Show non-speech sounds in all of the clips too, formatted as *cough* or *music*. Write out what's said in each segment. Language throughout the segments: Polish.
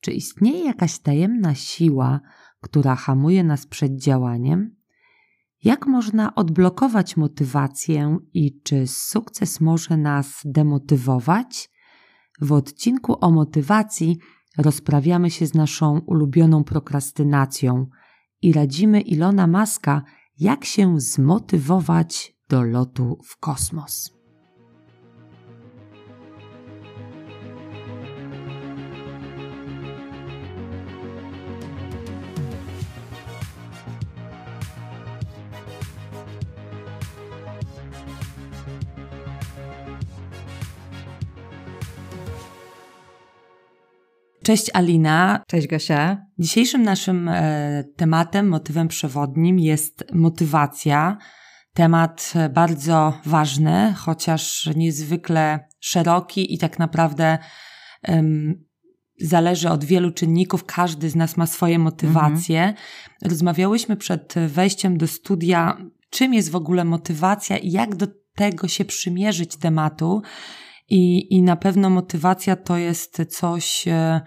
Czy istnieje jakaś tajemna siła, która hamuje nas przed działaniem? Jak można odblokować motywację i czy sukces może nas demotywować? W odcinku o motywacji rozprawiamy się z naszą ulubioną prokrastynacją i radzimy Ilona Maska, jak się zmotywować do lotu w kosmos. Cześć Alina. Cześć Gosia. Dzisiejszym naszym e, tematem, motywem przewodnim jest motywacja. Temat e, bardzo ważny, chociaż niezwykle szeroki i tak naprawdę um, zależy od wielu czynników. Każdy z nas ma swoje motywacje. Mhm. Rozmawiałyśmy przed wejściem do studia, czym jest w ogóle motywacja i jak do tego się przymierzyć tematu. I, I na pewno motywacja to jest coś, e,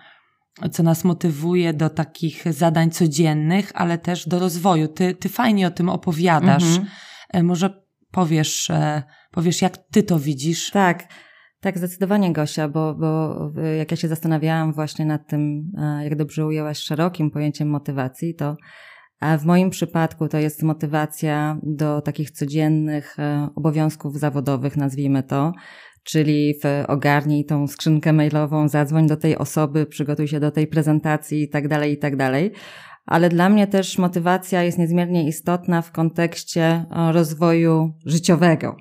co nas motywuje do takich zadań codziennych, ale też do rozwoju. Ty, ty fajnie o tym opowiadasz. Mhm. E, może powiesz, e, powiesz, jak ty to widzisz? Tak. Tak, zdecydowanie Gosia, bo, bo jak ja się zastanawiałam właśnie nad tym, jak dobrze ujęłaś szerokim pojęciem motywacji, to w moim przypadku to jest motywacja do takich codziennych obowiązków zawodowych, nazwijmy to, czyli w ogarnij tą skrzynkę mailową, zadzwoń do tej osoby, przygotuj się do tej prezentacji i tak dalej, i tak dalej. Ale dla mnie też motywacja jest niezmiernie istotna w kontekście e, rozwoju życiowego,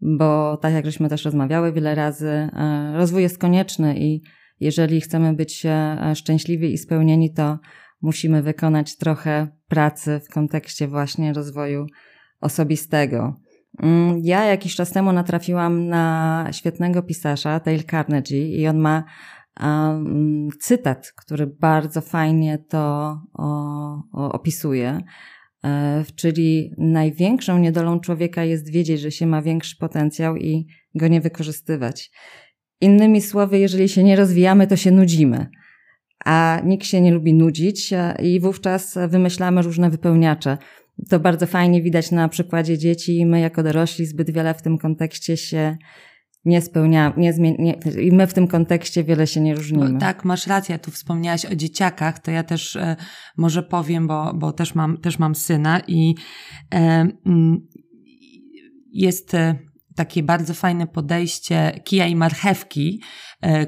bo tak jak żeśmy też rozmawiały wiele razy, e, rozwój jest konieczny i jeżeli chcemy być e, szczęśliwi i spełnieni, to musimy wykonać trochę pracy w kontekście właśnie rozwoju osobistego. Mm, ja jakiś czas temu natrafiłam na świetnego pisarza, Dale Carnegie, i on ma um, cytat, który bardzo fajnie to o, o, opisuje. E, czyli największą niedolą człowieka jest wiedzieć, że się ma większy potencjał i go nie wykorzystywać. Innymi słowy, jeżeli się nie rozwijamy, to się nudzimy. A nikt się nie lubi nudzić i wówczas wymyślamy różne wypełniacze to bardzo fajnie widać na przykładzie dzieci i my jako dorośli zbyt wiele w tym kontekście się nie spełniamy, nie zmieni- i my w tym kontekście wiele się nie różnimy. No, tak, masz rację, tu wspomniałaś o dzieciakach, to ja też e, może powiem, bo, bo też, mam, też mam syna i e, mm, jest e, takie bardzo fajne podejście kija i marchewki,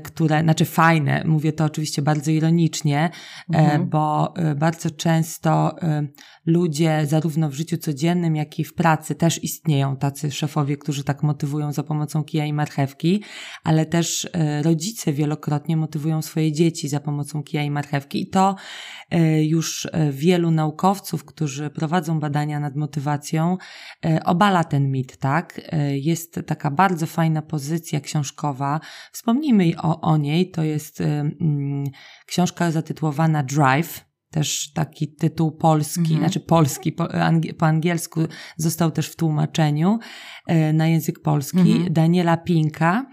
które, znaczy fajne, mówię to oczywiście bardzo ironicznie, e, mhm. bo e, bardzo często ludzie, zarówno w życiu codziennym, jak i w pracy, też istnieją tacy szefowie, którzy tak motywują za pomocą kija i marchewki, ale też rodzice wielokrotnie motywują swoje dzieci za pomocą kija i marchewki. I to już wielu naukowców, którzy prowadzą badania nad motywacją, obala ten mit, tak? Jest taka bardzo fajna pozycja książkowa. Wspomnijmy o, o niej. To jest mm, książka zatytułowana Drive. Też taki tytuł polski, mhm. znaczy polski, po, po, angielsku został też w tłumaczeniu y, na język polski mhm. Daniela Pinka.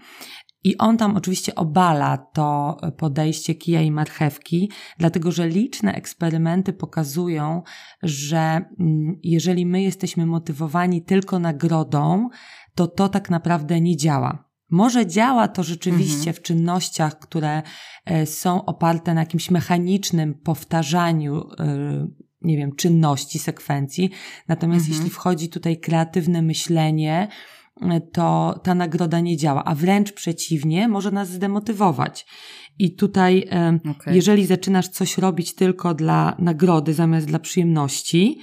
I on tam oczywiście obala to podejście kija i marchewki, dlatego że liczne eksperymenty pokazują, że mm, jeżeli my jesteśmy motywowani tylko nagrodą, to to tak naprawdę nie działa. Może działa to rzeczywiście mhm. w czynnościach, które e, są oparte na jakimś mechanicznym powtarzaniu, e, nie wiem, czynności, sekwencji. Natomiast mhm. jeśli wchodzi tutaj kreatywne myślenie, e, to ta nagroda nie działa, a wręcz przeciwnie, może nas zdemotywować. I tutaj, okay. jeżeli zaczynasz coś robić tylko dla nagrody zamiast dla przyjemności,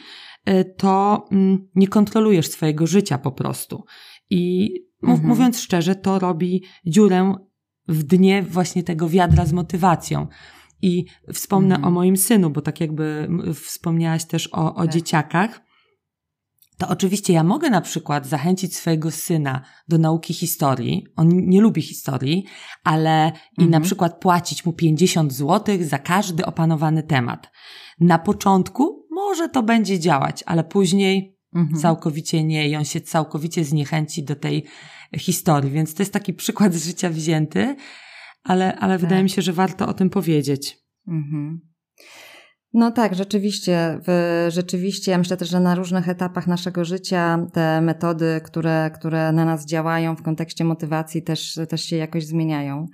to mm, nie kontrolujesz swojego życia po prostu. I mhm. mówiąc szczerze, to robi dziurę w dnie właśnie tego wiadra z motywacją. I wspomnę mhm. o moim synu, bo tak jakby wspomniałaś też o, o tak. dzieciakach. To oczywiście ja mogę na przykład zachęcić swojego syna do nauki historii. On nie lubi historii, ale mhm. i na mhm. przykład płacić mu 50 zł za każdy opanowany temat. Na początku może to będzie działać, ale później Mhm. Całkowicie nie i on się całkowicie zniechęci do tej historii. Więc to jest taki przykład z życia wzięty, ale, ale tak. wydaje mi się, że warto o tym powiedzieć. Mhm. No tak, rzeczywiście. Rzeczywiście, ja myślę też, że na różnych etapach naszego życia te metody, które, które na nas działają w kontekście motywacji, też, też się jakoś zmieniają.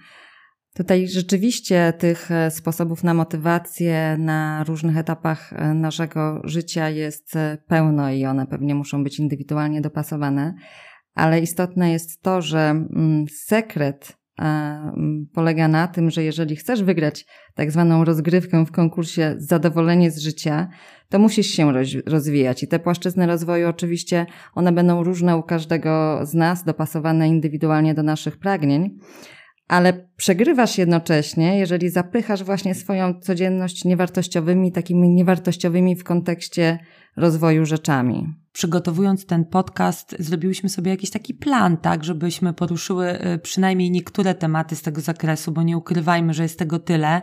Tutaj rzeczywiście tych e, sposobów na motywację na różnych etapach e, naszego życia jest e, pełno i one pewnie muszą być indywidualnie dopasowane, ale istotne jest to, że mm, sekret polega na tym, że jeżeli chcesz wygrać tak zwaną rozgrywkę w konkursie Zadowolenie z życia, to musisz się rozwijać. I te płaszczyzny rozwoju oczywiście one będą różne u każdego z nas, dopasowane indywidualnie do naszych pragnień ale przegrywasz jednocześnie, jeżeli zapychasz właśnie swoją codzienność niewartościowymi, takimi niewartościowymi w kontekście rozwoju rzeczami. Przygotowując ten podcast, zrobiłyśmy sobie jakiś taki plan, tak, żebyśmy poruszyły y, przynajmniej niektóre tematy z tego zakresu, bo nie ukrywajmy, że jest tego tyle.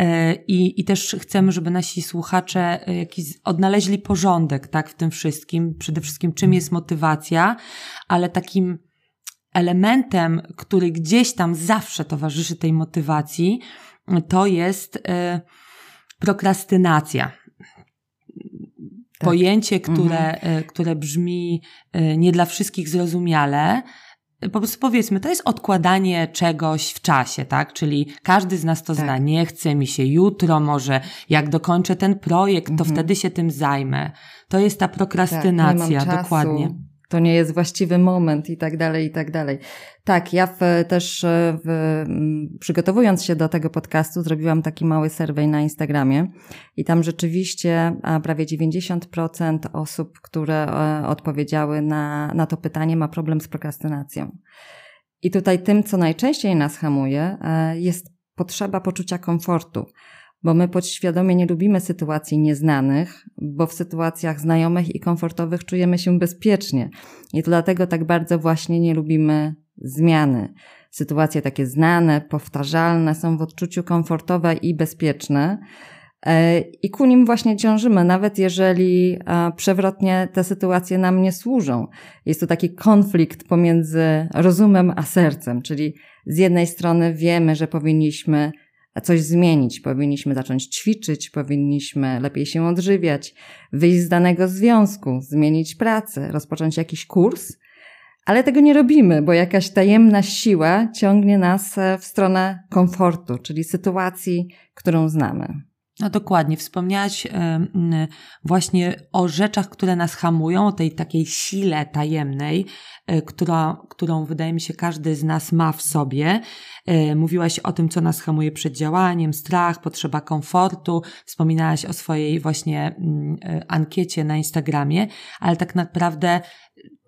Y, I, I też chcemy, żeby nasi słuchacze y, jakiś odnaleźli porządek, tak, w tym wszystkim. Przede wszystkim, czym jest motywacja, ale takim elementem, który gdzieś tam zawsze towarzyszy tej motywacji, to jest y, prokrastynacja. Tak. Pojęcie, które, mhm. Y, które brzmi y, nie dla wszystkich zrozumiale, po prostu powiedzmy, to jest odkładanie czegoś w czasie, tak? Czyli każdy z nas to tak. zna. Nie chce mi się jutro, może jak dokończę ten projekt, to mhm. wtedy się tym zajmę. To jest ta prokrastynacja, tak, dokładnie to nie jest właściwy moment i tak dalej, i tak dalej. Tak, ja w, też e, w, przygotowując się do tego podcastu zrobiłam taki mały survey na Instagramie i tam rzeczywiście prawie 90% osób, które e, odpowiedziały na, na to pytanie ma problem z prokrastynacją. I tutaj tym, co najczęściej nas hamuje, e, jest potrzeba poczucia komfortu bo my podświadomie nie lubimy sytuacji nieznanych, bo w sytuacjach znajomych i komfortowych czujemy się bezpiecznie. I dlatego tak bardzo właśnie nie lubimy zmiany. Sytuacje takie znane, powtarzalne są w odczuciu komfortowe i bezpieczne. E, I ku nim właśnie ciążymy, nawet jeżeli przewrotnie te sytuacje nam nie służą. Jest to taki konflikt pomiędzy rozumem a sercem, czyli z jednej strony wiemy, że powinniśmy coś zmienić. Powinniśmy zacząć ćwiczyć, powinniśmy lepiej się odżywiać, wyjść z danego związku, zmienić pracę, rozpocząć jakiś kurs, ale tego nie robimy, bo jakaś tajemna siła ciągnie nas e, w stronę komfortu, czyli sytuacji, którą znamy. No dokładnie, wspomniałaś właśnie o rzeczach, które nas hamują, o tej takiej sile tajemnej, e, która, którą wydaje mi się każdy z nas ma w sobie. E, mówiłaś o tym, co nas hamuje przed działaniem, strach, potrzeba komfortu, wspominałaś o swojej właśnie e, ankiecie na Instagramie, ale tak naprawdę,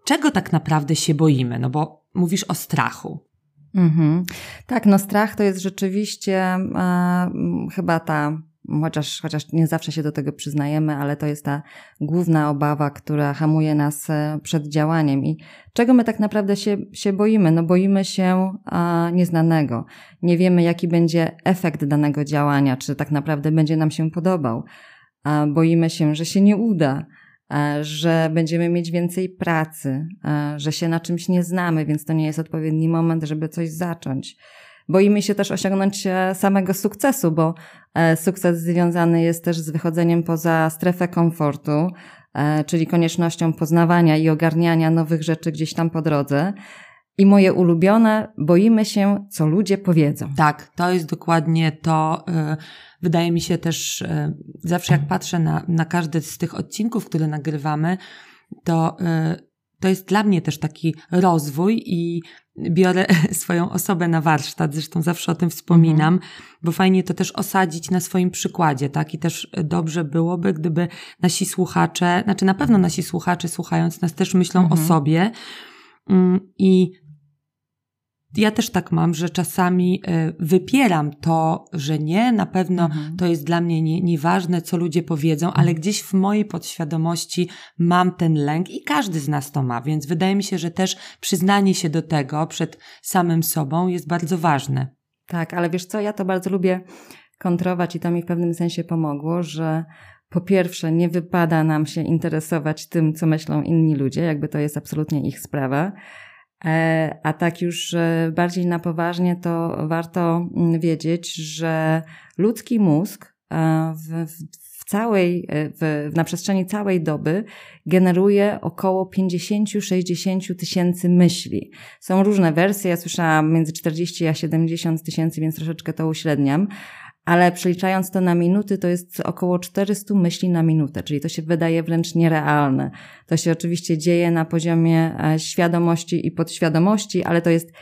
czego tak naprawdę się boimy? No bo mówisz o strachu. Mhm. Tak, no strach to jest rzeczywiście e, chyba ta chociaż, chociaż nie zawsze się do tego przyznajemy, ale to jest ta główna obawa, która hamuje nas e, przed działaniem. I czego my tak naprawdę się, się boimy? No boimy się a, nieznanego. Nie wiemy, jaki będzie efekt danego działania, czy tak naprawdę będzie nam się podobał. A, boimy się, że się nie uda, a, że będziemy mieć więcej pracy, że się na czymś nie znamy, więc to nie jest odpowiedni moment, żeby coś zacząć. Boimy się też osiągnąć e, samego sukcesu, bo e, sukces związany jest też z wychodzeniem poza strefę komfortu, e, czyli koniecznością poznawania i ogarniania nowych rzeczy gdzieś tam po drodze. I moje ulubione, boimy się, co ludzie powiedzą. Tak, to jest dokładnie to. Wydaje mi się też, zawsze jak patrzę na, na każdy z tych odcinków, które nagrywamy, to to jest dla mnie też taki rozwój i biorę *laughs* swoją osobę na warsztat, zresztą zawsze o tym wspominam, mhm. bo fajnie to też osadzić na swoim przykładzie, tak? I też dobrze byłoby, gdyby nasi słuchacze, znaczy na pewno nasi słuchacze słuchając nas też myślą mhm. o sobie mm, i ja też tak mam, że czasami e, wypieram to, że nie, na pewno mhm. to jest dla mnie nie, nieważne, co ludzie powiedzą, ale mhm. gdzieś w mojej podświadomości mam ten lęk i każdy z nas to ma, więc wydaje mi się, że też przyznanie się do tego przed samym sobą jest bardzo ważne. Tak, ale wiesz co, ja to bardzo lubię kontrować i to mi w pewnym sensie pomogło, że po pierwsze, nie wypada nam się interesować tym, co myślą inni ludzie, jakby to jest absolutnie ich sprawa. E, a tak już e, bardziej na poważnie, to warto mm, wiedzieć, że ludzki mózg e, w, w całej, w, na przestrzeni całej doby generuje około 50-60 tysięcy myśli. Są różne wersje, ja słyszałam między 40 a 70 tysięcy, więc troszeczkę to uśredniam, ale przeliczając to na minuty, to jest około 400 myśli na minutę, czyli to się wydaje wręcz nierealne. To się oczywiście dzieje na poziomie e, świadomości i podświadomości, ale to jest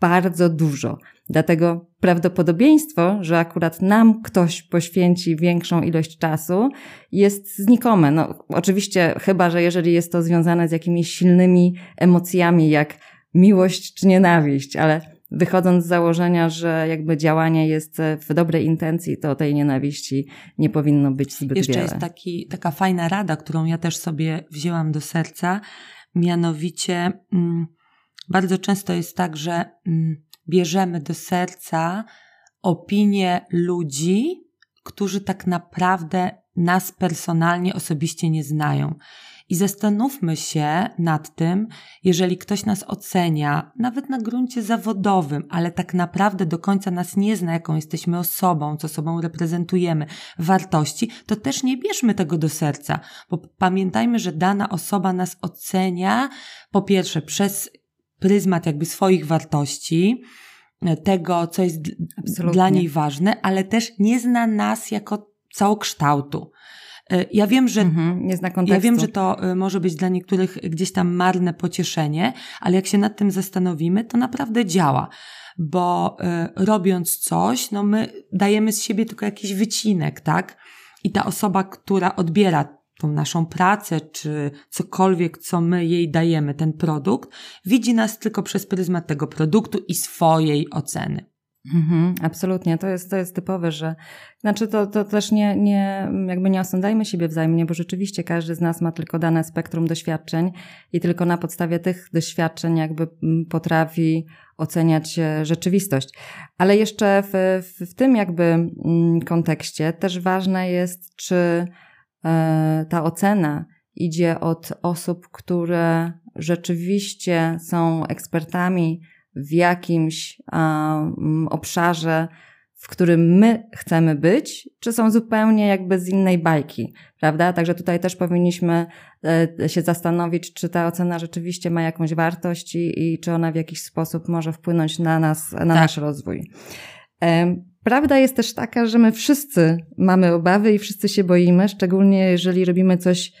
bardzo dużo. Dlatego prawdopodobieństwo, że akurat nam ktoś poświęci większą ilość czasu, jest znikome. No, oczywiście, chyba że jeżeli jest to związane z jakimiś silnymi emocjami, jak miłość czy nienawiść, ale wychodząc z założenia, że jakby działanie jest w dobrej intencji, to tej nienawiści nie powinno być zbyt Jeszcze wiele. Jeszcze jest taki, taka fajna rada, którą ja też sobie wzięłam do serca, mianowicie mm, bardzo często jest tak, że mm, bierzemy do serca opinie ludzi, którzy tak naprawdę nas personalnie, osobiście nie znają. I zastanówmy się nad tym, jeżeli ktoś nas ocenia, nawet na gruncie zawodowym, ale tak naprawdę do końca nas nie zna, jaką jesteśmy osobą, co sobą reprezentujemy, wartości, to też nie bierzmy tego do serca, bo pamiętajmy, że dana osoba nas ocenia po pierwsze przez pryzmat jakby swoich wartości, tego, co jest Absolutnie. dla niej ważne, ale też nie zna nas jako całokształtu. E, ja wiem, że, mhm, ja wiem, że to e, może być dla niektórych gdzieś tam marne pocieszenie, ale jak się nad tym zastanowimy, to naprawdę działa. Bo y, robiąc coś, no my dajemy z siebie tylko jakiś wycinek, tak? I ta osoba, która odbiera tą naszą pracę, czy cokolwiek, co my jej dajemy, ten produkt, widzi nas tylko przez pryzmat tego produktu i swojej oceny. Mhm, absolutnie, to jest, to jest typowe, że znaczy to, to też nie, nie, jakby nie osądzajmy siebie wzajemnie, bo rzeczywiście każdy z nas ma tylko dane spektrum doświadczeń i tylko na podstawie tych doświadczeń jakby mm, potrafi oceniać e, rzeczywistość. Ale jeszcze w, w, tym jakby mm, kontekście też ważne jest, czy e, ta ocena idzie od osób, które rzeczywiście są ekspertami w jakimś um, obszarze, w którym my chcemy być, czy są zupełnie jakby z innej bajki, prawda? Także tutaj też powinniśmy e, się zastanowić, czy ta ocena rzeczywiście ma jakąś wartość i, i czy ona w jakiś sposób może wpłynąć na nas, na tak. nasz rozwój. Prawda jest też taka, że my wszyscy mamy obawy i wszyscy się boimy, szczególnie jeżeli robimy coś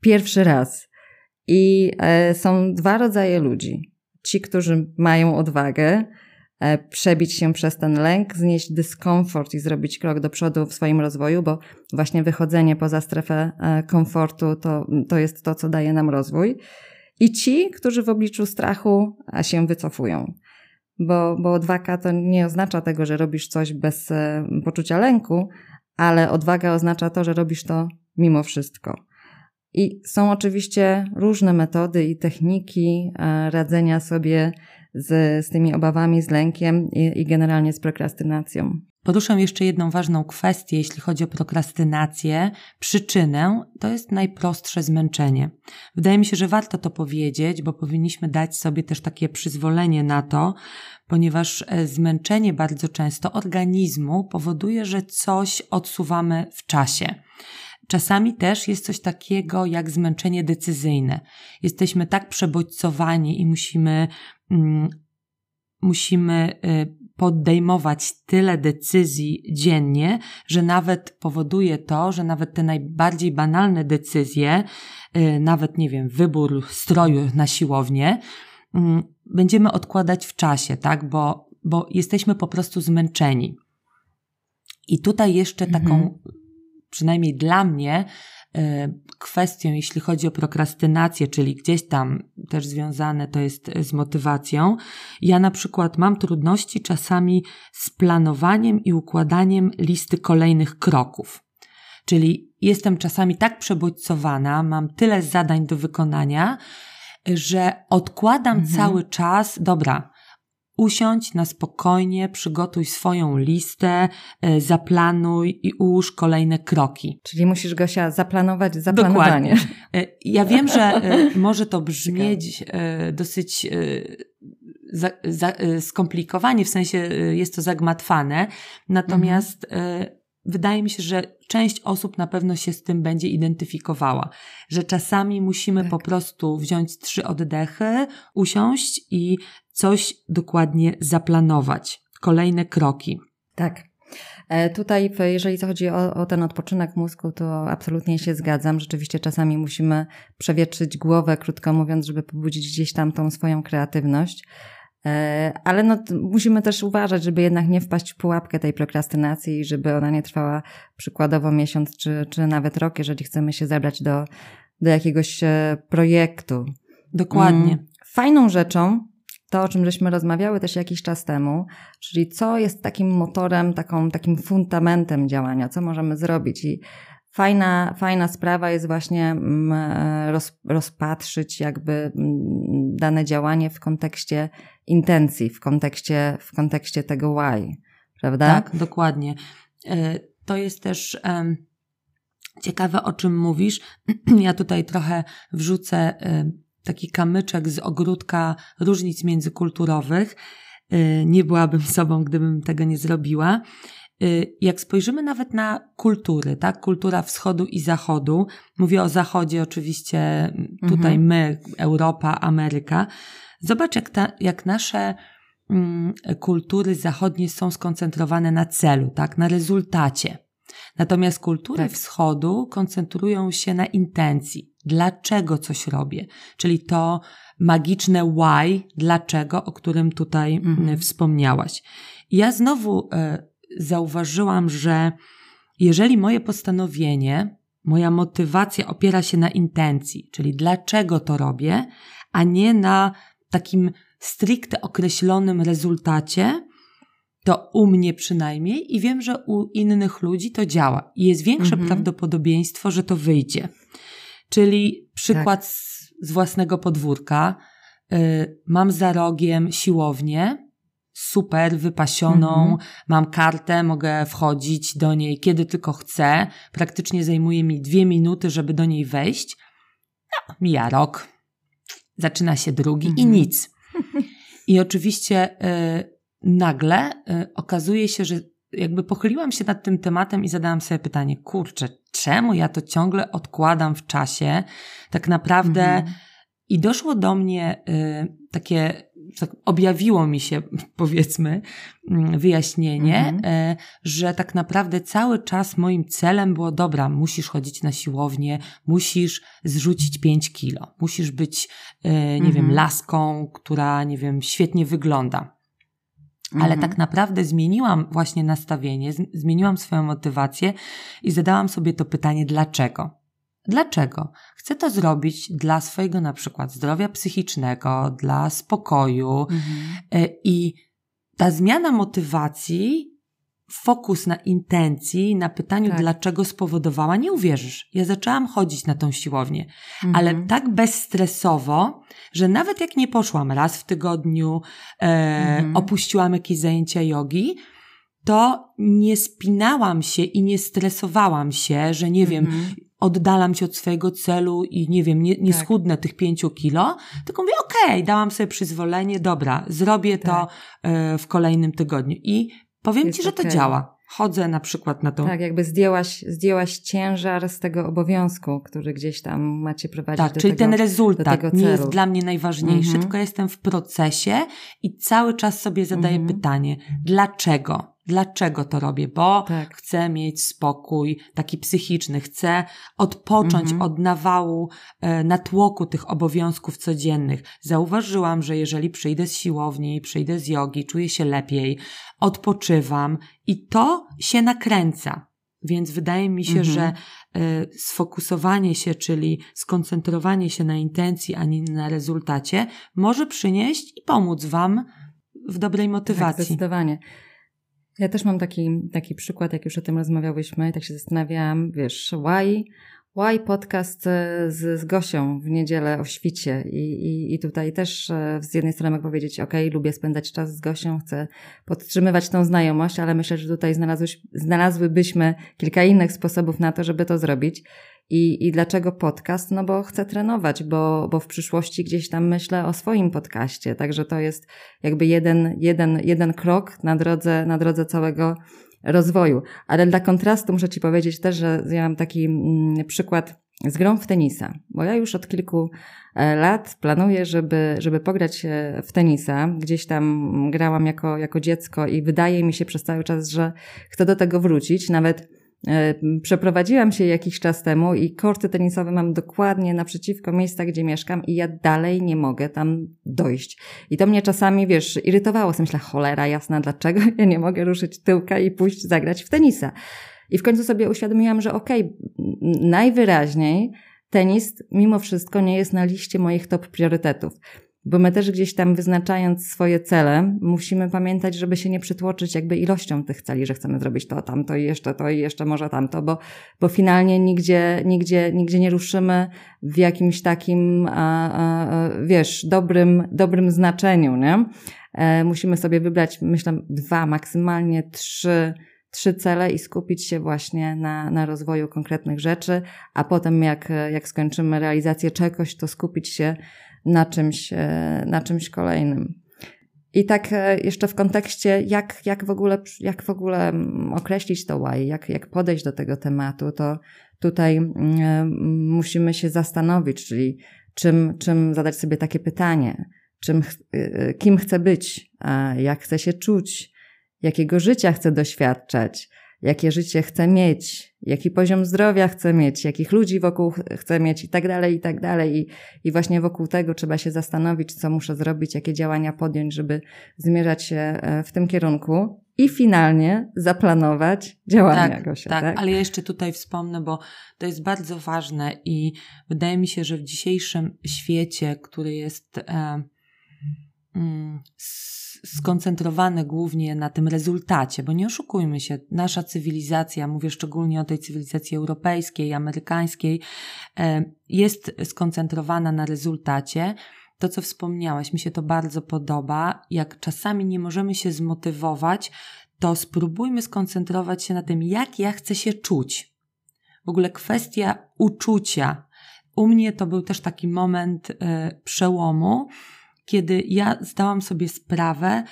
pierwszy raz. I e, są dwa rodzaje ludzi ci, którzy mają odwagę e, przebić się przez ten lęk, znieść dyskomfort i zrobić krok do przodu w swoim rozwoju, bo właśnie wychodzenie poza strefę e, komfortu to, to jest to, co daje nam rozwój. I ci, którzy w obliczu strachu się wycofują. Bo, bo odwaga to nie oznacza tego, że robisz coś bez e, poczucia lęku, ale odwaga oznacza to, że robisz to mimo wszystko. I są oczywiście różne metody i techniki e, radzenia sobie z, z tymi obawami, z lękiem i, i generalnie z prokrastynacją. Poruszę jeszcze jedną ważną kwestię, jeśli chodzi o prokrastynację. Przyczynę to jest najprostsze zmęczenie. Wydaje mi się, że warto to powiedzieć, bo powinniśmy dać sobie też takie przyzwolenie na to, ponieważ e, zmęczenie bardzo często organizmu powoduje, że coś odsuwamy w czasie. Czasami też jest coś takiego jak zmęczenie decyzyjne. Jesteśmy tak przebodźcowani i musimy, mm, musimy y, podejmować tyle decyzji dziennie, że nawet powoduje to, że nawet te najbardziej banalne decyzje, y, nawet nie wiem, wybór stroju na siłownię, y, będziemy odkładać w czasie, tak? Bo, bo jesteśmy po prostu zmęczeni. I tutaj jeszcze taką mhm przynajmniej dla mnie, e, kwestią, jeśli chodzi o prokrastynację, czyli gdzieś tam też związane to jest z motywacją. Ja na przykład mam trudności czasami z planowaniem i układaniem listy kolejnych kroków. Czyli jestem czasami tak przebodźcowana, mam tyle zadań do wykonania, że odkładam mhm. cały czas, dobra, Usiądź na spokojnie, przygotuj swoją listę, e, zaplanuj i ułóż kolejne kroki. Czyli musisz, Gosia, zaplanować zaplanowanie. Dokładnie. E, ja wiem, że e, *laughs* może to brzmieć dosyć za, za, skomplikowanie, w sensie jest to zagmatwane, natomiast mhm. wydaje mi się, że część osób na pewno się z tym będzie identyfikowała, że czasami musimy tak. po prostu wziąć trzy oddechy, usiąść i coś dokładnie zaplanować. Kolejne kroki. Tak. E, tutaj, jeżeli chodzi o, o, ten odpoczynek mózgu, to absolutnie się zgadzam. Rzeczywiście czasami musimy przewietrzyć głowę, krótko mówiąc, żeby pobudzić gdzieś tam tą swoją kreatywność. E, ale no, musimy też uważać, żeby jednak nie wpaść w pułapkę tej prokrastynacji i żeby ona nie trwała przykładowo miesiąc czy, czy nawet rok, jeżeli chcemy się zebrać do, do jakiegoś e, projektu. Dokładnie. Mm, fajną rzeczą to, o czym żeśmy rozmawiały też jakiś czas temu, czyli co jest takim motorem, taką, takim fundamentem działania, co możemy zrobić. I fajna, fajna sprawa jest właśnie mm, roz, rozpatrzyć jakby mm, dane działanie w kontekście intencji, w kontekście, w kontekście tego why, prawda? Tak, dokładnie. E, to jest też ciekawe, o czym mówisz. *clears throat* Ja tutaj trochę wrzucę taki kamyczek z ogródka różnic międzykulturowych. Y, nie byłabym *laughs* sobą, gdybym tego nie zrobiła. Y, jak spojrzymy nawet na kultury, tak? Kultura wschodu i zachodu, mówię o zachodzie oczywiście, tutaj mhm. my, Europa, Ameryka. Zobacz, jak, ta, jak nasze mm, kultury zachodnie są skoncentrowane na celu, tak? Na rezultacie. Natomiast kultury tak. wschodu koncentrują się na intencji. Dlaczego coś robię? Czyli to magiczne why, dlaczego, o którym tutaj mhm. wspomniałaś. Ja znowu e, zauważyłam, że jeżeli moje postanowienie, moja motywacja opiera się na intencji, czyli dlaczego to robię, a nie na takim stricte określonym rezultacie, to u mnie przynajmniej i wiem, że u innych ludzi to działa. I jest większe mhm. prawdopodobieństwo, że to wyjdzie. Czyli przykład tak. z, z, własnego podwórka. Y, mam za rogiem siłownię, super wypasioną, mhm. mam kartę, mogę wchodzić do niej kiedy tylko chcę. Praktycznie zajmuje mi dwie minuty, żeby do niej wejść. No, mija rok, zaczyna się drugi mhm. i nic. I oczywiście y, nagle y, okazuje się, że jakby pochyliłam się nad tym tematem i zadałam sobie pytanie, kurczę, czemu ja to ciągle odkładam w czasie? Tak naprawdę mhm. i doszło do mnie y, takie, tak objawiło mi się, *laughs* powiedzmy, mm, wyjaśnienie, mhm. y, że tak naprawdę cały czas moim celem było, dobra, musisz chodzić na siłownię, musisz zrzucić 5 kilo, musisz być, y, nie mhm. wiem, laską, która, nie wiem, świetnie wygląda. Ale mhm. tak naprawdę zmieniłam właśnie nastawienie, zmieniłam swoją motywację i zadałam sobie to pytanie, dlaczego? Dlaczego? Chcę to zrobić dla swojego na przykład zdrowia psychicznego, dla spokoju mhm. E, i ta zmiana motywacji fokus na intencji, na pytaniu, tak. dlaczego spowodowała, nie uwierzysz. Ja zaczęłam chodzić na tą siłownię, mhm. ale tak bezstresowo, że nawet jak nie poszłam raz w tygodniu, e, mhm. opuściłam jakieś zajęcia jogi, to nie spinałam się i nie stresowałam się, że nie wiem, mhm. oddalam się od swojego celu i nie wiem, nie, nie tak. schudnę tych pięciu kilo, tylko mówię, okej, okay, dałam sobie przyzwolenie, dobra, zrobię tak. to e, w kolejnym tygodniu. I Powiem Jest ci, że okay. to działa. Chodzę na przykład na to. Tak, jakby zdjęłaś, zdjęłaś ciężar z tego obowiązku, który gdzieś tam macie prowadzić tak, do czyli tego, ten rezultat nie jest dla mnie najważniejszy, mm -hmm. tylko jestem w procesie i cały czas sobie zadaję mm -hmm. pytanie, dlaczego? Dlaczego to robię? Bo tak. chcę mieć spokój taki psychiczny, chcę odpocząć mhm. od nawału, e, natłoku tych obowiązków codziennych. Zauważyłam, że jeżeli przyjdę z siłowni, przyjdę z jogi, czuję się lepiej, odpoczywam i to się nakręca. Więc wydaje mi się, mhm. że e, sfokusowanie się, czyli skoncentrowanie się na intencji, a nie na rezultacie, może przynieść i pomóc Wam w dobrej tak, motywacji. Tak, zdecydowanie. Ja też mam taki, taki przykład, jak już o tym rozmawiałyśmy, tak się zastanawiałam, wiesz, why, why podcast e, z, z Gosią w niedzielę o świcie I, i, i tutaj też e, z jednej strony mogę powiedzieć, ok, lubię spędzać czas z Gosią, chcę podtrzymywać tą znajomość, ale myślę, że tutaj znalazłybyśmy kilka innych sposobów na to, żeby to zrobić. I, I dlaczego podcast? No bo chcę trenować, bo, bo w przyszłości gdzieś tam myślę o swoim podcaście. Także to jest jakby jeden, jeden, jeden krok na drodze, na drodze całego rozwoju. Ale dla kontrastu muszę Ci powiedzieć też, że ja mam taki mm, przykład z grą w tenisa, bo ja już od kilku e, lat planuję, żeby, żeby pograć w tenisa. Gdzieś tam grałam jako, jako dziecko i wydaje mi się przez cały czas, że chcę do tego wrócić. Nawet e, Przeprowadziłam się jakiś czas temu i korty tenisowe mam dokładnie naprzeciwko miejsca, gdzie mieszkam i ja dalej nie mogę tam dojść. I to mnie czasami, wiesz, irytowało. Myślę, cholera jasna, dlaczego *laughs* ja nie mogę ruszyć tyłka i pójść zagrać w tenisa. I w końcu sobie uświadomiłam, że okej, okay, najwyraźniej tenis mimo wszystko nie jest na liście moich top priorytetów. Bo my też gdzieś tam wyznaczając swoje cele, musimy pamiętać, żeby się nie przytłoczyć jakby ilością tych celi, że chcemy zrobić to, tamto i jeszcze to i jeszcze może tamto, bo, bo finalnie nigdzie, nigdzie, nigdzie nie ruszymy w jakimś takim, a, a, wiesz, dobrym, dobrym znaczeniu, nie? E, musimy sobie wybrać, myślę, dwa, maksymalnie trzy trzy cele i skupić się właśnie na, na rozwoju konkretnych rzeczy, a potem jak, jak skończymy realizację czegoś, to skupić się na czymś, e, na czymś kolejnym. I tak e, jeszcze w kontekście, jak, jak, w, ogóle, jak w ogóle mm, określić to why, jak, jak podejść do tego tematu, to tutaj mm, e, musimy się zastanowić, czyli czym, czym zadać sobie takie pytanie, czym, kim chcę być, jak chcę się czuć, jakiego życia chcę doświadczać, jakie życie chcę mieć, jaki poziom zdrowia chcę mieć, jakich ludzi wokół chcę mieć i tak dalej, i tak dalej. I, I właśnie wokół tego trzeba się zastanowić, co muszę zrobić, jakie działania podjąć, żeby zmierzać się e, w tym kierunku. I finalnie zaplanować działania tak, Gosia, tak, tak, ale ja jeszcze tutaj wspomnę, bo to jest bardzo ważne i wydaje mi się, że w dzisiejszym świecie, który jest e, mm, skoncentrowane głównie na tym rezultacie, bo nie oszukujmy się, nasza cywilizacja, mówię szczególnie o tej cywilizacji europejskiej, amerykańskiej, e, jest skoncentrowana na rezultacie. To, co wspomniałaś, mi się to bardzo podoba. Jak czasami nie możemy się zmotywować, to spróbujmy skoncentrować się na tym, jak ja chcę się czuć. W ogóle kwestia uczucia. U mnie to był też taki moment y, przełomu, kiedy ja zdałam sobie sprawę,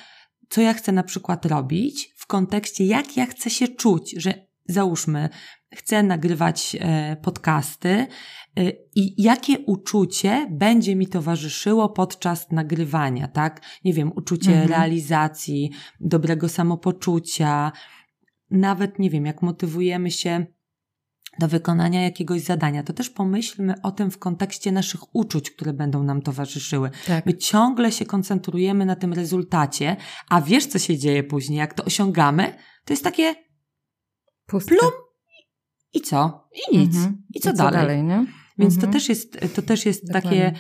co ja chcę na przykład robić w kontekście, jak ja chcę się czuć, że załóżmy, chcę nagrywać e, podcasty e, i jakie uczucie będzie mi towarzyszyło podczas nagrywania, tak? Nie wiem, uczucie mhm. realizacji, dobrego samopoczucia, nawet nie wiem, jak motywujemy się do wykonania jakiegoś zadania, to też pomyślmy o tym w kontekście naszych uczuć, które będą nam towarzyszyły. Tak. My ciągle się koncentrujemy na tym rezultacie, a wiesz, co się dzieje później, jak to osiągamy? To jest takie Pustka. plum i co? I nic. Mhm. I co, I co dalej? dalej nie? Więc mhm. to też jest, to też jest takie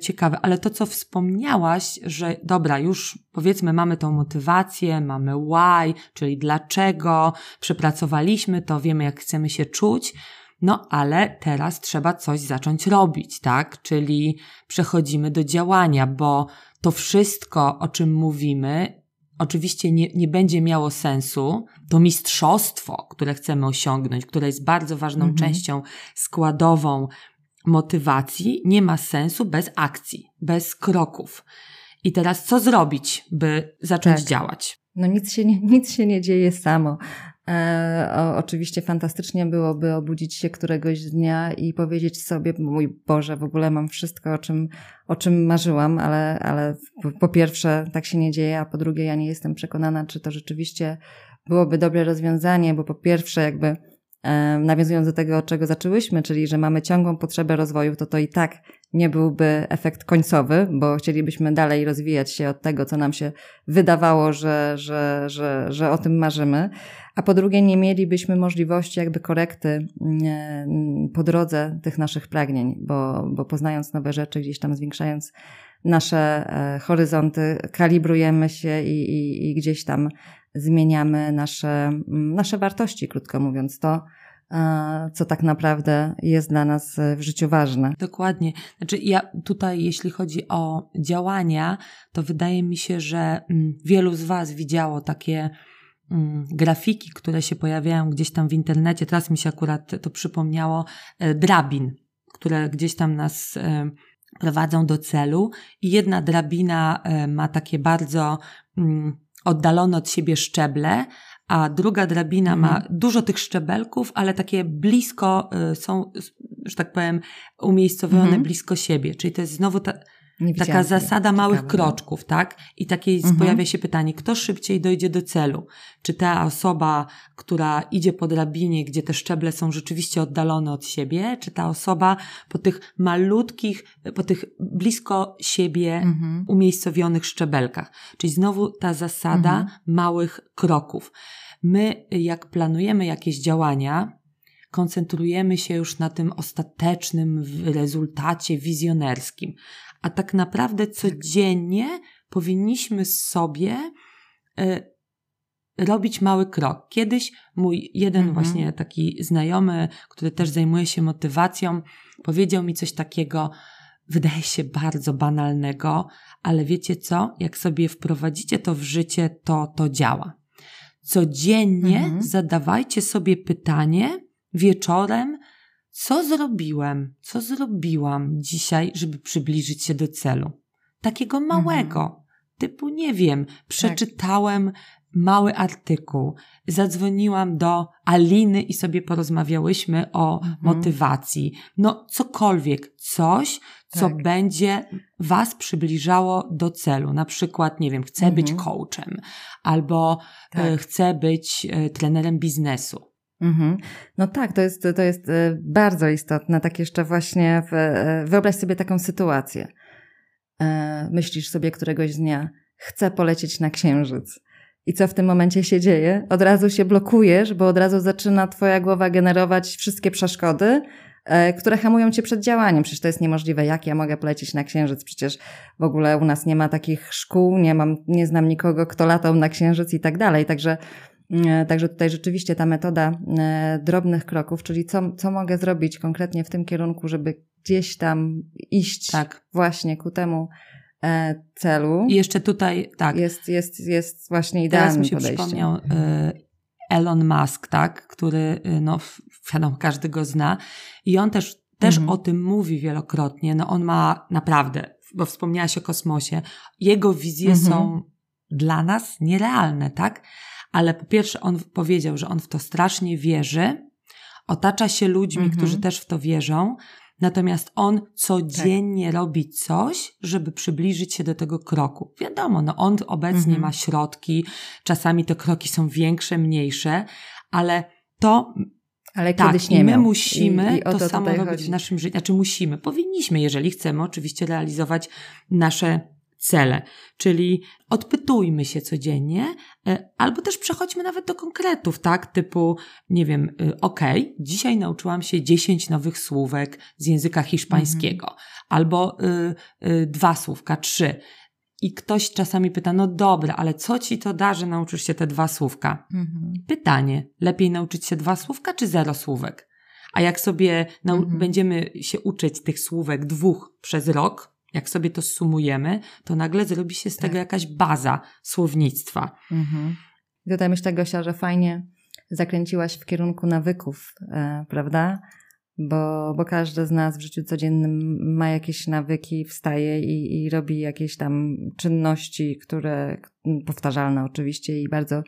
ciekawe, ale to, co wspomniałaś, że dobra, już powiedzmy mamy tą motywację, mamy why, czyli dlaczego, przepracowaliśmy to, wiemy jak chcemy się czuć, no ale teraz trzeba coś zacząć robić, tak? Czyli przechodzimy do działania, bo to wszystko, o czym mówimy, oczywiście nie, nie będzie miało sensu. To mistrzostwo, które chcemy osiągnąć, które jest bardzo ważną mhm. częścią składową motywacji nie ma sensu bez akcji, bez kroków. I teraz co zrobić, by zacząć tak. działać? No nic się nie, *laughs* nic się nie dzieje samo. E, o, oczywiście fantastycznie byłoby obudzić się któregoś dnia i powiedzieć sobie, mój Boże, w ogóle mam wszystko, o czym, o czym marzyłam, ale, ale po pierwsze tak się nie dzieje, a po drugie ja nie jestem przekonana, czy to rzeczywiście byłoby dobre rozwiązanie, bo po pierwsze jakby nawiązując do tego, od czego zaczęłyśmy, czyli że mamy ciągłą potrzebę rozwoju, to to i tak nie byłby efekt końcowy, bo chcielibyśmy dalej rozwijać się od tego, co nam się wydawało, że, że, że, że o tym marzymy. A po drugie, nie mielibyśmy możliwości jakby korekty mm, po drodze tych naszych pragnień, bo, bo poznając nowe rzeczy, gdzieś tam zwiększając nasze e, horyzonty, kalibrujemy się i, i, i gdzieś tam zmieniamy nasze, mm, nasze wartości, krótko mówiąc, to, co tak naprawdę jest dla nas w życiu ważne. Dokładnie. Znaczy, ja tutaj, jeśli chodzi o działania, to wydaje mi się, że mm, wielu z Was widziało takie mm, grafiki, które się pojawiają gdzieś tam w internecie. Teraz mi się akurat to przypomniało, e, drabin, które gdzieś tam nas e, prowadzą do celu i jedna drabina e, ma takie bardzo mm, oddalone od siebie szczeble, a druga drabina ma mhm. dużo tych szczebelków, ale takie blisko są, że tak powiem, umiejscowione mhm. blisko siebie. Czyli to jest znowu ta, Taka zasada małych Ciekawe, no. kroczków, tak? I takie mhm. pojawia się pytanie, kto szybciej dojdzie do celu? Czy ta osoba, która idzie po drabinie, gdzie te szczeble są rzeczywiście oddalone od siebie, czy ta osoba po tych malutkich, po tych blisko siebie mhm. umiejscowionych szczebelkach? Czyli znowu ta zasada mhm. małych kroków. My, jak planujemy jakieś działania, koncentrujemy się już na tym ostatecznym rezultacie wizjonerskim, a tak naprawdę codziennie powinniśmy sobie y, robić mały krok. Kiedyś mój jeden mhm. właśnie taki znajomy, który też zajmuje się motywacją, powiedział mi coś takiego, wydaje się bardzo banalnego, ale wiecie co? Jak sobie wprowadzicie to w życie, to to działa. Codziennie mhm. zadawajcie sobie pytanie wieczorem, co zrobiłem, co zrobiłam dzisiaj, żeby przybliżyć się do celu? Takiego małego, mhm. typu nie wiem, przeczytałem tak. mały artykuł, zadzwoniłam do Aliny i sobie porozmawiałyśmy o mhm. motywacji. No, cokolwiek, coś, co tak. będzie Was przybliżało do celu. Na przykład, nie wiem, chcę mhm. być coachem albo tak. E, chcę być e, trenerem biznesu Mhm. No tak, to jest, to jest e, bardzo istotne. Tak jeszcze właśnie, w, e, wyobraź sobie taką sytuację. E, myślisz sobie któregoś dnia, chcę polecieć na księżyc. I co w tym momencie się dzieje? Od razu się blokujesz, bo od razu zaczyna twoja głowa generować wszystkie przeszkody, które hamują cię przed działaniem. Przecież to jest niemożliwe. Jak ja mogę polecieć na księżyc? Przecież w ogóle u nas nie ma takich szkół, nie mam, nie znam nikogo, kto latał na księżyc i tak dalej. Także E, także tutaj rzeczywiście ta metoda e, drobnych kroków, czyli co, co mogę zrobić konkretnie w tym kierunku, żeby gdzieś tam iść tak. właśnie ku temu e, celu. I jeszcze tutaj, tak. Jest, jest, jest właśnie idealnym Teraz mi się podejściem. przypomniał Elon Musk, tak, który, no, wiadomo, każdy go zna. I on też, też mhm. o tym mówi wielokrotnie. No, on ma naprawdę, bo wspomniałaś o kosmosie, jego wizje mhm. są dla nas nierealne, tak? Ale po pierwsze on powiedział, że on w to strasznie wierzy, otacza się ludźmi, mhm. którzy też w to wierzą, natomiast on codziennie tak. robi coś, żeby przybliżyć się do tego kroku. Wiadomo, no on obecnie mhm. ma środki, czasami te kroki są większe, mniejsze, ale to ale tak, kiedyś nie i my miał. musimy I, i to, to samo robić chodzi. w naszym życiu. Znaczy musimy, powinniśmy, jeżeli chcemy oczywiście realizować nasze cele. Czyli odpytujmy się codziennie, e, albo też przechodźmy nawet do konkretów, tak? Typu, nie wiem, y, ok, dzisiaj nauczyłam się 10 nowych słówek z języka hiszpańskiego, mhm. albo y, y, dwa słówka, trzy. I ktoś czasami pyta, no dobra, ale co ci to da, że nauczysz się te dwa słówka? Mhm. Pytanie, lepiej nauczyć się dwa słówka czy zero słówek? A jak sobie mhm. będziemy się uczyć tych słówek dwóch przez rok, jak sobie to sumujemy, to nagle zrobi się z tego tak. jakaś baza słownictwa. Mhm. Tutaj myślę, Gosia, że fajnie zakręciłaś w kierunku nawyków, e, prawda? Bo, bo każdy z nas w życiu codziennym ma jakieś nawyki, wstaje i, i robi jakieś tam czynności, które powtarzalne oczywiście i bardzo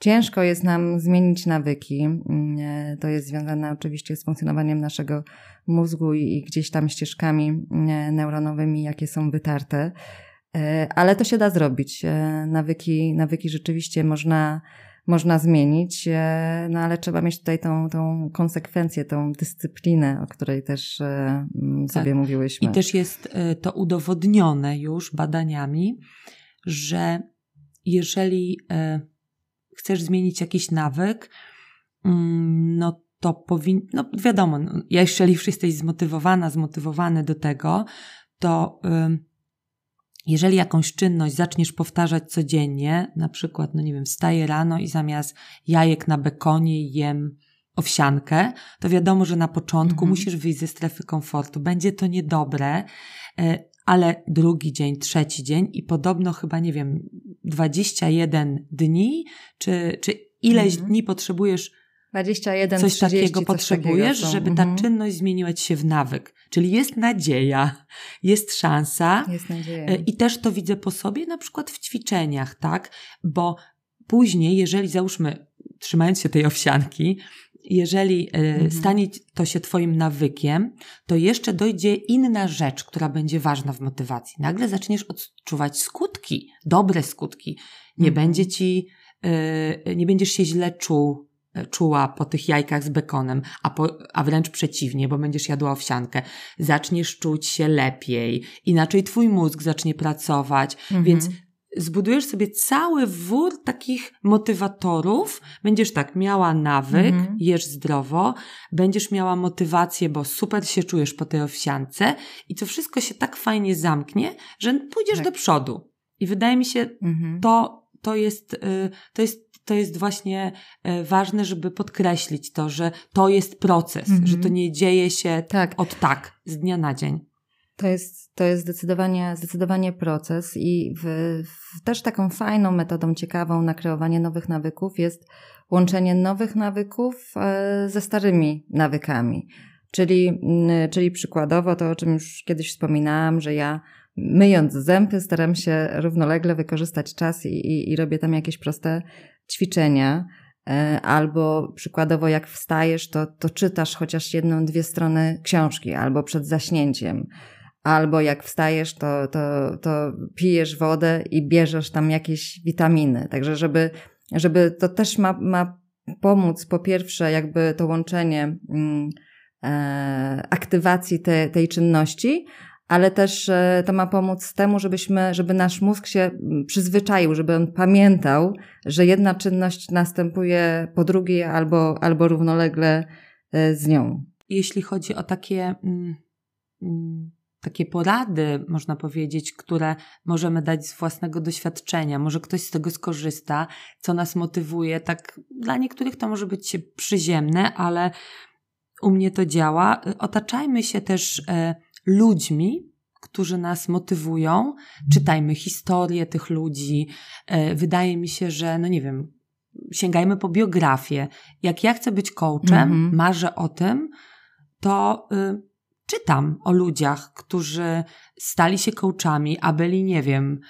Ciężko jest nam zmienić nawyki. Mm, e, to jest związane oczywiście z funkcjonowaniem naszego mózgu i gdzieś tam ścieżkami e, neuronowymi, jakie są wytarte. E, ale to się da zrobić. Nawyki, nawyki rzeczywiście można, można zmienić, no ale trzeba mieć tutaj tą, tą konsekwencję, tą dyscyplinę, o której też mm, sobie tak. mówiłyśmy. I też jest to udowodnione już badaniami, że jeżeli chcesz zmienić jakiś nawyk, mm, no to powinno, no wiadomo, no, jeżeli już jesteś zmotywowana, zmotywowany do tego, to jeżeli jakąś czynność zaczniesz powtarzać codziennie, na przykład, no nie wiem, wstaję rano i zamiast jajek na bekonie jem owsiankę, to wiadomo, że na początku mhm. musisz wyjść ze strefy komfortu. Będzie to niedobre, e, ale drugi dzień, trzeci dzień i podobno chyba, nie wiem, 21 dni, czy, czy ileś Mhm. dni potrzebujesz 21, coś 30, takiego coś potrzebujesz, takiego żeby ta Mhm. czynność zmieniła ci się w nawyk. Czyli jest nadzieja, jest szansa. Jest nadzieja. E, I też to widzę po sobie, na przykład w ćwiczeniach, tak? Bo później, jeżeli załóżmy, trzymając się tej owsianki, jeżeli e, Mhm. stanie to się Twoim nawykiem, to jeszcze dojdzie inna rzecz, która będzie ważna w motywacji. Nagle zaczniesz odczuwać skutki, dobre skutki. Nie Mhm. będzie ci, e, nie będziesz się źle czuł, e, czuła po tych jajkach z bekonem, a, po, a wręcz przeciwnie, bo będziesz jadła owsiankę. Zaczniesz czuć się lepiej, inaczej twój mózg zacznie pracować, Mhm. więc zbudujesz sobie cały wór takich motywatorów. Będziesz tak miała nawyk, Mhm. jesz zdrowo, będziesz miała motywację, bo super się czujesz po tej owsiance i to wszystko się tak fajnie zamknie, że pójdziesz Tak. do przodu. I wydaje mi się, Mhm. to, to jest, y, to jest, to jest właśnie y, ważne, żeby podkreślić to, że to jest proces, Mhm. że to nie dzieje się Tak. od tak, z dnia na dzień. To jest, to jest zdecydowanie, zdecydowanie proces i w, w też taką fajną metodą, ciekawą na kreowanie nowych nawyków jest łączenie nowych nawyków e, ze starymi nawykami. Czyli, mm, czyli przykładowo to, o czym już kiedyś wspominałam, że ja myjąc zęby staram się równolegle wykorzystać czas i, i, i robię tam jakieś proste ćwiczenia. E, Albo przykładowo, jak wstajesz, to, to czytasz chociaż jedną, dwie strony książki, albo przed zaśnięciem. Albo jak wstajesz, to, to, to pijesz wodę i bierzesz tam jakieś witaminy. Także, żeby, żeby to też ma, ma pomóc, po pierwsze, jakby to łączenie mm, e, aktywacji te, tej czynności, ale też e, to ma pomóc temu, żebyśmy, żeby nasz mózg się mm, przyzwyczaił, żeby on pamiętał, że jedna czynność następuje po drugiej albo, albo równolegle e, z nią. Jeśli chodzi o takie, mm, mm, takie porady, można powiedzieć, które możemy dać z własnego doświadczenia, może ktoś z tego skorzysta, co nas motywuje, tak dla niektórych to może być przyziemne, ale u mnie to działa. Otaczajmy się też e, ludźmi, którzy nas motywują. Czytajmy historię tych ludzi. E, wydaje mi się, że, no nie wiem, sięgajmy po biografię. Jak ja chcę być coachem, Mhm. marzę o tym, to y, czytam o ludziach, którzy stali się coachami, a byli, nie wiem,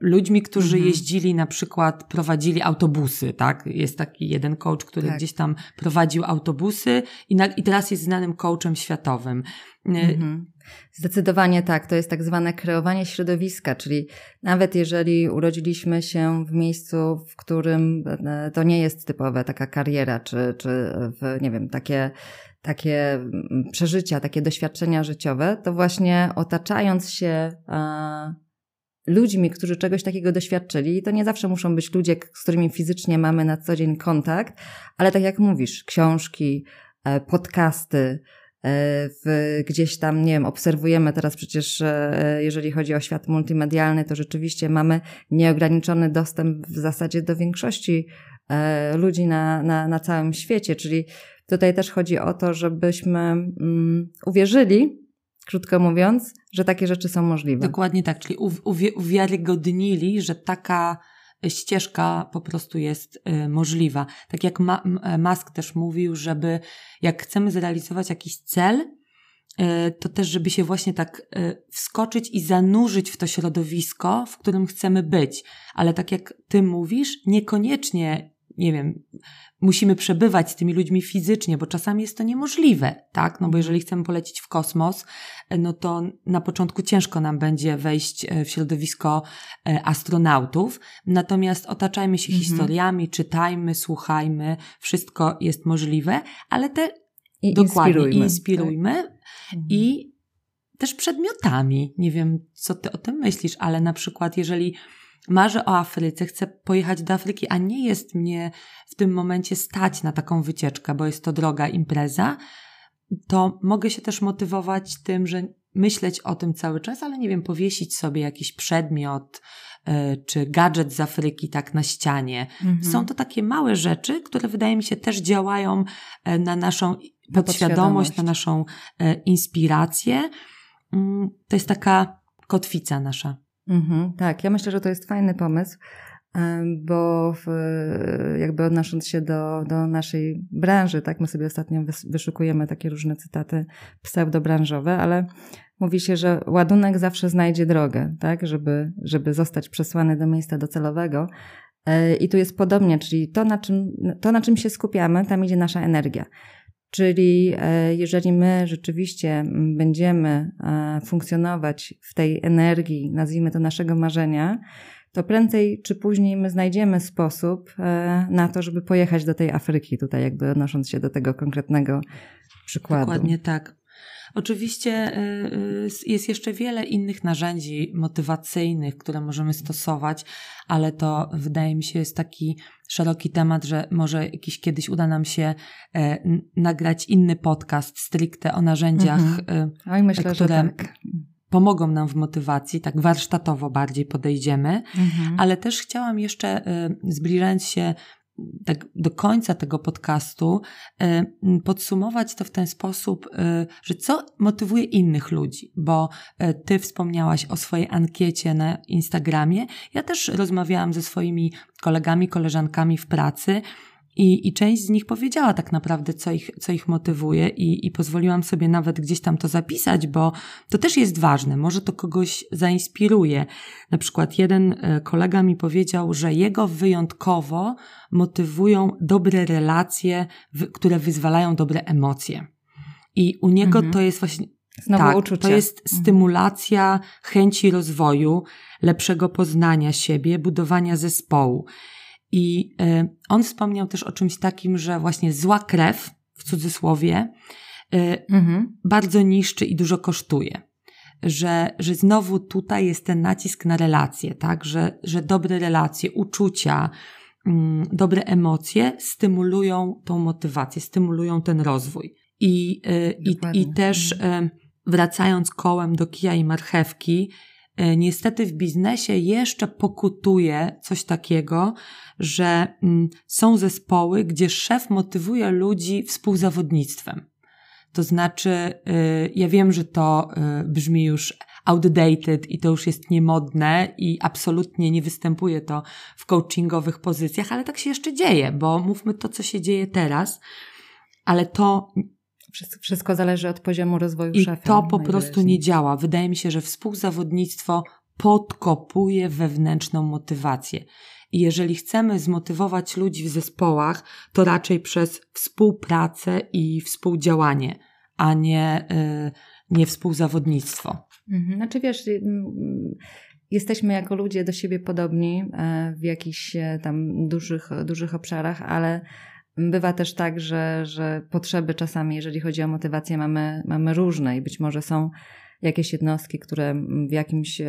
ludźmi, którzy Mhm. jeździli na przykład, prowadzili autobusy, tak? Jest taki jeden coach, który Tak. gdzieś tam prowadził autobusy i, na, i teraz jest znanym coachem światowym. Y, Mhm. Zdecydowanie tak. To jest tak zwane kreowanie środowiska, czyli nawet jeżeli urodziliśmy się w miejscu, w którym e, to nie jest typowe taka kariera, czy, czy w, nie wiem, takie, takie mm, przeżycia, takie doświadczenia życiowe, to właśnie otaczając się ludźmi, którzy czegoś takiego doświadczyli, to nie zawsze muszą być ludzie, z którymi fizycznie mamy na co dzień kontakt, ale tak jak mówisz, książki, e, podcasty, e, w, gdzieś tam, nie wiem, obserwujemy teraz przecież, e, jeżeli chodzi o świat multimedialny, to rzeczywiście mamy nieograniczony dostęp w zasadzie do większości ludzi na, na, na całym świecie, czyli tutaj też chodzi o to, żebyśmy mm, uwierzyli, krótko mówiąc, że takie rzeczy są możliwe. Dokładnie tak, czyli uw- uwie- uwiarygodnili, że taka ścieżka po prostu jest y, możliwa. Tak jak Ma- M- Musk też mówił, żeby jak chcemy zrealizować jakiś cel, y, to też, żeby się właśnie tak y, wskoczyć i zanurzyć w to środowisko, w którym chcemy być. Ale tak jak ty mówisz, niekoniecznie, nie wiem, musimy przebywać z tymi ludźmi fizycznie, bo czasami jest to niemożliwe, tak? No bo jeżeli chcemy polecieć w kosmos, no to na początku ciężko nam będzie wejść e, w środowisko e, astronautów. Natomiast otaczajmy się Mhm. historiami, czytajmy, słuchajmy, wszystko jest możliwe, ale te I dokładnie inspirujmy. inspirujmy Tak? i też przedmiotami. Nie wiem, co ty o tym myślisz, ale na przykład, jeżeli marzę o Afryce, chcę pojechać do Afryki, a nie jest mnie w tym momencie stać na taką wycieczkę, bo jest to droga impreza, to mogę się też motywować tym, że myśleć o tym cały czas, ale nie wiem, powiesić sobie jakiś przedmiot y, czy gadżet z Afryki tak na ścianie. Mhm. Są to takie małe rzeczy, które wydaje mi się też działają e, na naszą podświadomość. podświadomość, na naszą e, inspirację. Mm, To jest taka kotwica nasza. Mhm, tak, ja myślę, że to jest fajny pomysł, bo w, jakby odnosząc się do, do naszej branży, tak, my sobie ostatnio wyszukujemy takie różne cytaty pseudobranżowe, ale mówi się, że ładunek zawsze znajdzie drogę, tak, żeby, żeby zostać przesłany do miejsca docelowego. E, I tu jest podobnie, czyli to na, czym, to, na czym się skupiamy, tam idzie nasza energia. Czyli e, jeżeli my rzeczywiście będziemy e, funkcjonować w tej energii, nazwijmy to naszego marzenia, to prędzej czy później my znajdziemy sposób e, na to, żeby pojechać do tej Afryki, tutaj jakby odnosząc się do tego konkretnego przykładu. Dokładnie tak. Oczywiście e, e, jest jeszcze wiele innych narzędzi motywacyjnych, które możemy stosować, ale to wydaje mi się jest taki szeroki temat, że może jakiś kiedyś uda nam się nagrać inny podcast stricte o narzędziach, mhm. Oj, myślę, które tak pomogą nam w motywacji, tak warsztatowo bardziej podejdziemy, mhm. ale też chciałam jeszcze, y, zbliżając się tak do końca tego podcastu, y, podsumować to w ten sposób, y, że co motywuje innych ludzi, bo ty wspomniałaś o swojej ankiecie na Instagramie. Ja też rozmawiałam ze swoimi kolegami, koleżankami w pracy i, I część z nich powiedziała tak naprawdę, co ich, co ich motywuje, i, i pozwoliłam sobie nawet gdzieś tam to zapisać, bo to też jest ważne. Może to kogoś zainspiruje. Na przykład jeden e, kolega mi powiedział, że jego wyjątkowo motywują dobre relacje, które wyzwalają dobre emocje. I u niego mhm. to jest właśnie. Znowu tak, uczucie. To jest mhm. stymulacja chęci rozwoju, lepszego poznania siebie, budowania zespołu. I y, on wspomniał też o czymś takim, że właśnie zła krew, w cudzysłowie, y, mhm. bardzo niszczy i dużo kosztuje. Że, że znowu tutaj jest ten nacisk na relacje, tak? Że, że dobre relacje, uczucia, mm, dobre emocje stymulują tą motywację, stymulują ten rozwój. I, y, i, i też mhm. wracając kołem do kija i marchewki, E, niestety w biznesie jeszcze pokutuje coś takiego, że mm, są zespoły, gdzie szef motywuje ludzi współzawodnictwem. To znaczy, e, ja wiem, że to e, brzmi już outdated i to już jest niemodne i absolutnie nie występuje to w coachingowych pozycjach, ale tak się jeszcze dzieje, bo mówmy to, co się dzieje teraz, ale to wszystko zależy od poziomu rozwoju I szefa. I to po prostu nie działa. Wydaje mi się, że współzawodnictwo podkopuje wewnętrzną motywację. I jeżeli chcemy zmotywować ludzi w zespołach, to raczej przez współpracę i współdziałanie, a nie, yy, nie współzawodnictwo. Mhm. Znaczy wiesz, jesteśmy jako ludzie do siebie podobni e, w jakichś e, tam dużych, dużych obszarach, ale Bywa też tak, że, że potrzeby czasami, jeżeli chodzi o motywację, mamy, mamy różne i być może są jakieś jednostki, które w jakimś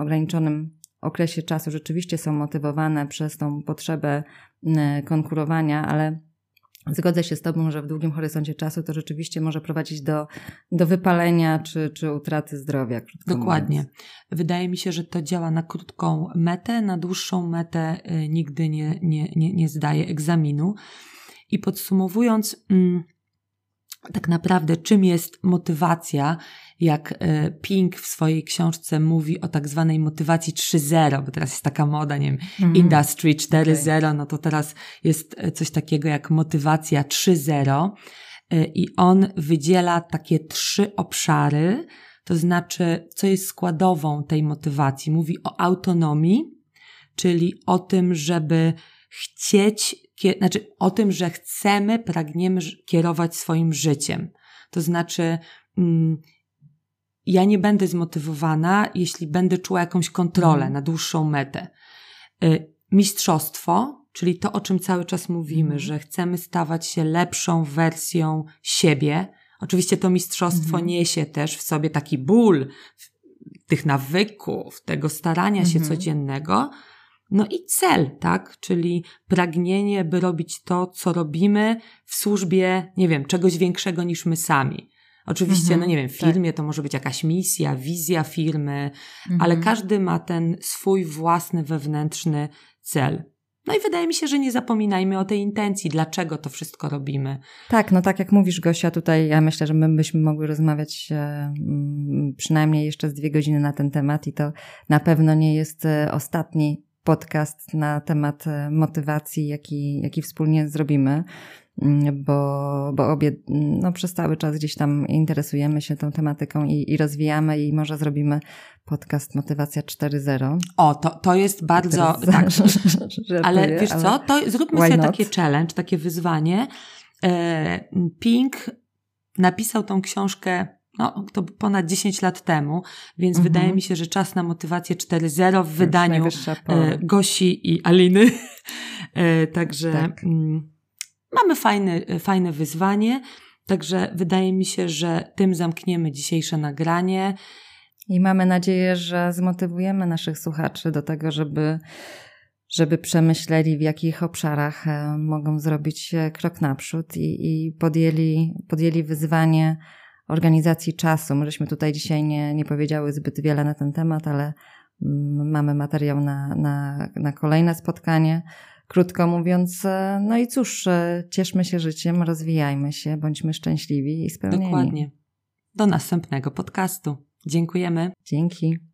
ograniczonym okresie czasu rzeczywiście są motywowane przez tą potrzebę konkurowania, ale zgodzę się z Tobą, że w długim horyzoncie czasu to rzeczywiście może prowadzić do, do wypalenia czy, czy utraty zdrowia. Dokładnie. Mówiąc. Wydaje mi się, że to działa na krótką metę, na dłuższą metę y, nigdy nie, nie, nie, nie zdaje egzaminu. I podsumowując, mm, tak naprawdę, czym jest motywacja, jak e, Pink w swojej książce mówi o tak zwanej motywacji 3.0, bo teraz jest taka moda, nie wiem, mm. Industry 4.0, okay. no to teraz jest e, coś takiego jak motywacja 3.0 e, i on wydziela takie trzy obszary, to znaczy, co jest składową tej motywacji. Mówi o autonomii, czyli o tym, żeby chcieć znaczy o tym, że chcemy, pragniemy kierować swoim życiem. To znaczy, mm, ja nie będę zmotywowana, jeśli będę czuła jakąś kontrolę mm. na dłuższą metę. Y, mistrzostwo, czyli to, o czym cały czas mówimy, mm. że chcemy stawać się lepszą wersją siebie. Oczywiście to mistrzostwo mm. niesie też w sobie taki ból tych nawyków, tego starania się mhm. codziennego, no i cel, tak? Czyli pragnienie, by robić to, co robimy w służbie, nie wiem, czegoś większego niż my sami. Oczywiście, mhm, no nie wiem, w firmie tak. to może być jakaś misja, wizja firmy, mhm. ale każdy ma ten swój własny wewnętrzny cel. No i wydaje mi się, że nie zapominajmy o tej intencji, dlaczego to wszystko robimy. Tak, no tak jak mówisz, Gosia, tutaj ja myślę, że my byśmy mogły rozmawiać e, przynajmniej jeszcze z dwie godziny na ten temat i to na pewno nie jest e, ostatni podcast na temat e, motywacji, jaki, jaki wspólnie zrobimy. Mm, bo, bo obie no, przez cały czas gdzieś tam interesujemy się tą tematyką i, i rozwijamy i może zrobimy podcast Motywacja 4.0. O, to, to jest bardzo... tak, *laughs* *laughs* ale wiesz ale co, to zróbmy sobie not? takie challenge, takie wyzwanie. E, Pink napisał tą książkę no, to ponad 10 lat temu, więc mhm. wydaje mi się, że czas na motywację 4.0 w wydaniu e, Gosi i Aliny. *laughs* E, także... Tak. Mm, Mamy fajne, fajne wyzwanie, także wydaje mi się, że tym zamkniemy dzisiejsze nagranie. I mamy nadzieję, że zmotywujemy naszych słuchaczy do tego, żeby, żeby przemyśleli, w jakich obszarach e, mogą zrobić e, krok naprzód i, i podjęli, podjęli wyzwanie organizacji czasu. Myśmy tutaj dzisiaj nie, nie powiedziały zbyt wiele na ten temat, ale mm, mamy materiał na, na, na kolejne spotkanie. Krótko mówiąc, e, no i cóż, e, cieszmy się życiem, rozwijajmy się, bądźmy szczęśliwi i spełnieni. Dokładnie. Do następnego podcastu. Dziękujemy. Dzięki.